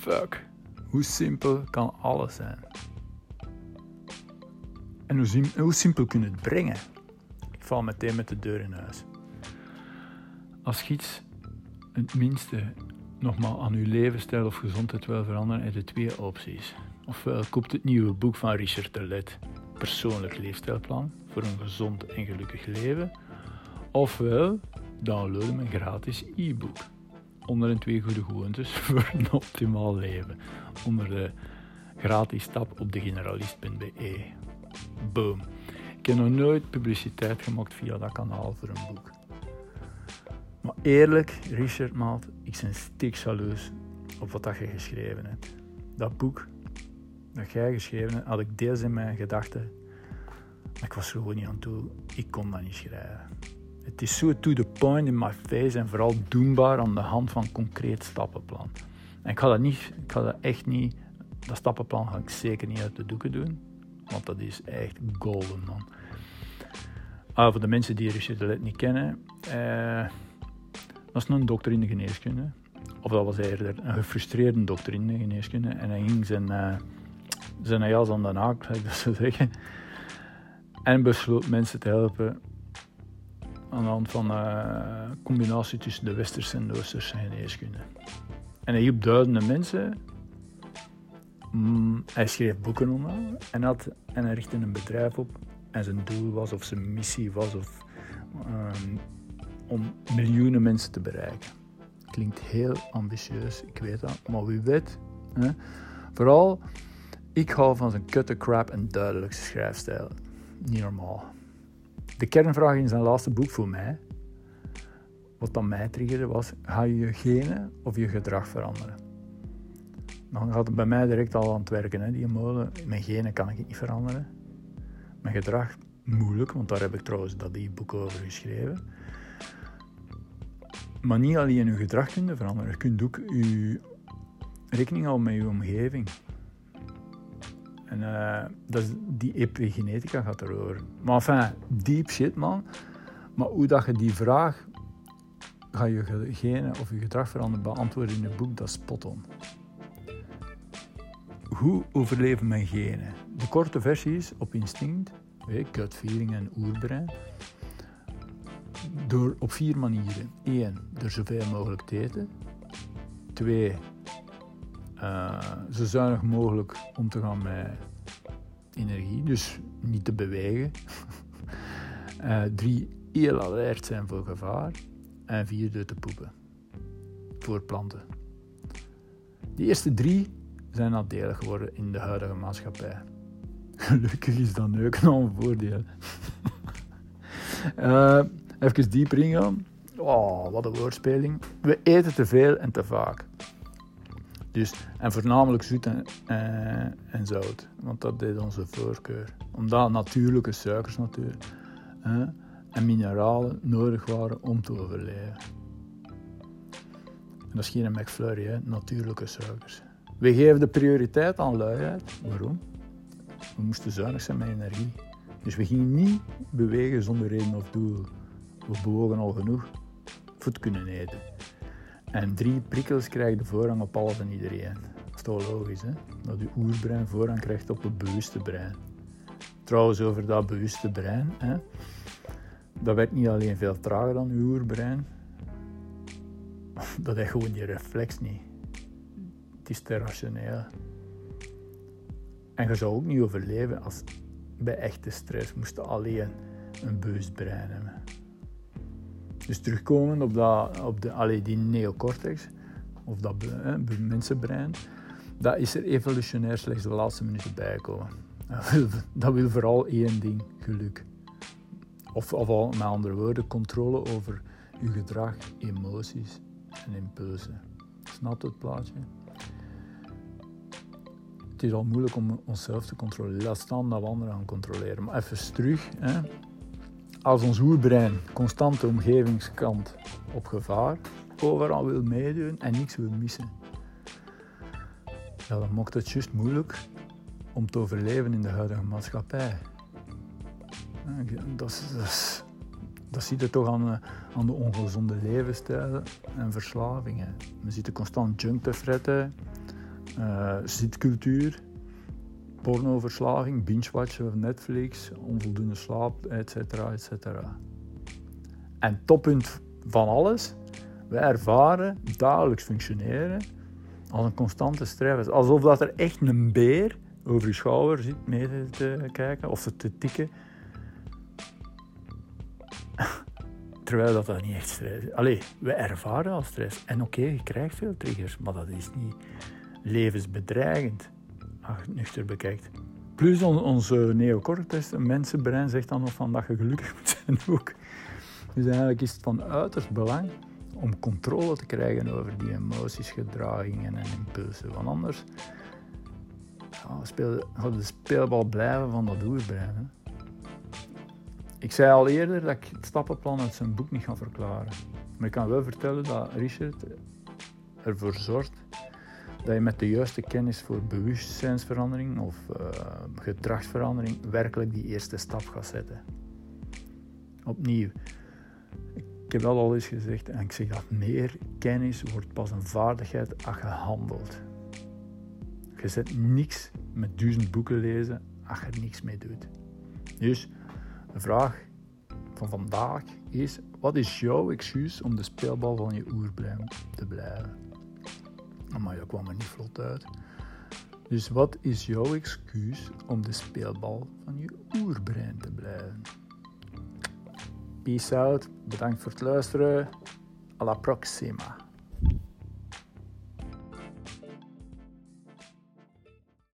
fuck, hoe simpel kan alles zijn? En hoe, sim hoe simpel kun je het brengen? Ik val meteen met de deur in huis. Als je iets het minste nogmaals aan uw levensstijl of gezondheid wil veranderen, heb je twee opties. Ofwel koopt het nieuwe boek van Richard de Let, Persoonlijk Leefstijlplan voor een gezond en gelukkig leven. Ofwel download mijn gratis e-book. Onder een twee goede gewoontes voor een optimaal leven. Onder de gratis stap op degeneralist.be. Boom. Ik heb nog nooit publiciteit gemaakt via dat kanaal voor een boek. Maar eerlijk, Richard Maat, ik ben jaloers op wat je geschreven hebt. Dat boek dat jij geschreven hebt, had ik deels in mijn gedachten. Maar ik was er gewoon niet aan toe. Ik kon dat niet schrijven. Het is zo to the point in my face en vooral doenbaar aan de hand van concreet stappenplan. En ik ga dat, niet, ik ga dat echt niet, dat stappenplan ga ik zeker niet uit de doeken doen. Want dat is echt golden, man. Ah, voor de mensen die Richard de Let niet kennen, eh, dat is een dokter in de geneeskunde. Of dat was eerder een gefrustreerde dokter in de geneeskunde. En hij ging zijn, uh, zijn jas aan de naak, zou ik dat zo zeggen. En besloot mensen te helpen aan de hand van uh, combinatie tussen de westerse en de oosterse geneeskunde. En hij hielp duizenden mensen. Mm, hij schreef boeken onder en, had, en hij richtte een bedrijf op. En zijn doel was, of zijn missie was, of, um, om miljoenen mensen te bereiken. Klinkt heel ambitieus, ik weet dat, maar wie weet. Hè? Vooral, ik hou van zijn kutte crap en duidelijke schrijfstijl. Niet normaal. De kernvraag in zijn laatste boek voor mij, wat dan mij triggerde, was: ga je je genen of je gedrag veranderen? Dan gaat het bij mij direct al aan het werken. Hè, die molen. Mijn genen kan ik niet veranderen. Mijn gedrag moeilijk, want daar heb ik trouwens dat die boek over geschreven. Maar niet alleen je gedrag kunt veranderen, je kunt ook je rekening houden met je omgeving. En uh, dat is, die epigenetica gaat erover. Maar enfin, deep shit man. Maar hoe dat je die vraag, ga je genen of je gedrag veranderen, beantwoorden in je boek, dat is spot on. Hoe overleven mijn genen? De korte versie is op instinct, gut en oerbrein. Door, op vier manieren. Eén, door zoveel mogelijk te eten. Twee, uh, zo zuinig mogelijk om te gaan met energie, dus niet te bewegen. uh, drie, heel alert zijn voor gevaar. En vier, door te poepen. Voor planten. Die eerste drie zijn nadelig geworden in de huidige maatschappij. Gelukkig is dat ook nog een voordeel. uh, even dieper ingaan. Oh, wat een woordspeling. We eten te veel en te vaak. Dus, en voornamelijk zoet en, eh, en zout, want dat is onze voorkeur. Omdat natuurlijke suikers natuurlijk en mineralen nodig waren om te overleven. En dat is geen McFlurry, hè, natuurlijke suikers. We geven de prioriteit aan luiheid. Waarom? We moesten zuinig zijn met energie. Dus we gingen niet bewegen zonder reden of doel. We bewogen al genoeg voet kunnen eten. En drie prikkels krijgen de voorrang op alles en iedereen. Dat is toch logisch, hè? Dat je oerbrein voorrang krijgt op het bewuste brein. Trouwens, over dat bewuste brein, hè? dat werkt niet alleen veel trager dan je oerbrein. Dat heeft gewoon die reflex niet. Het is te rationeel. En je zou ook niet overleven als bij echte stress moest alleen een bewust brein hebben. Dus terugkomen op, dat, op de, allee, die neocortex, of dat eh, mensenbrein, dat is er evolutionair slechts de laatste minuten bijkomen. Dat wil, dat wil vooral één ding, geluk. Of, of met andere woorden, controle over je gedrag, emoties en impulsen. Snap het plaatje? Het is al moeilijk om onszelf te controleren. Laat staan dat we anderen gaan controleren. Maar even terug. Hè als ons oerbrein constant de omgevingskant op gevaar overal wil meedoen en niks wil missen, dan maakt het juist moeilijk om te overleven in de huidige maatschappij. Dat, dat, dat zie je toch aan, eh, aan de ongezonde levensstijlen en verslavingen. We zitten constant junk te fretten, uh, zitcultuur, pornoverslaving, binge-watchen op Netflix, onvoldoende slaap, etc. etc. En toppunt van alles, wij ervaren dagelijks functioneren als een constante strijd. Alsof dat er echt een beer over je schouder zit mee te kijken of te tikken. Terwijl dat, dat niet echt stress is. Allee, we ervaren al stress. En oké, je krijgt veel triggers, maar dat is niet levensbedreigend als bekijkt. Plus on, onze neocortex, mensenbrein, zegt dan nog van dat je gelukkig moet zijn ook. Dus eigenlijk is het van uiterst belang om controle te krijgen over die emoties, gedragingen en impulsen. Want anders ja, speel, de speelbal blijven van dat oerbrein. Ik zei al eerder dat ik het stappenplan uit zijn boek niet ga verklaren. Maar ik kan wel vertellen dat Richard ervoor zorgt dat je met de juiste kennis voor bewustzijnsverandering of uh, gedragsverandering werkelijk die eerste stap gaat zetten. Opnieuw, ik heb dat al eens gezegd en ik zeg dat meer kennis wordt pas een vaardigheid als je handelt. Je zet niks met duizend boeken lezen als je er niks mee doet. Dus de vraag van vandaag is: wat is jouw excuus om de speelbal van je oerbrein te blijven? Maar je kwam er niet vlot uit. Dus wat is jouw excuus om de speelbal van je oerbrein te blijven? Peace out, bedankt voor het luisteren. A la proxima.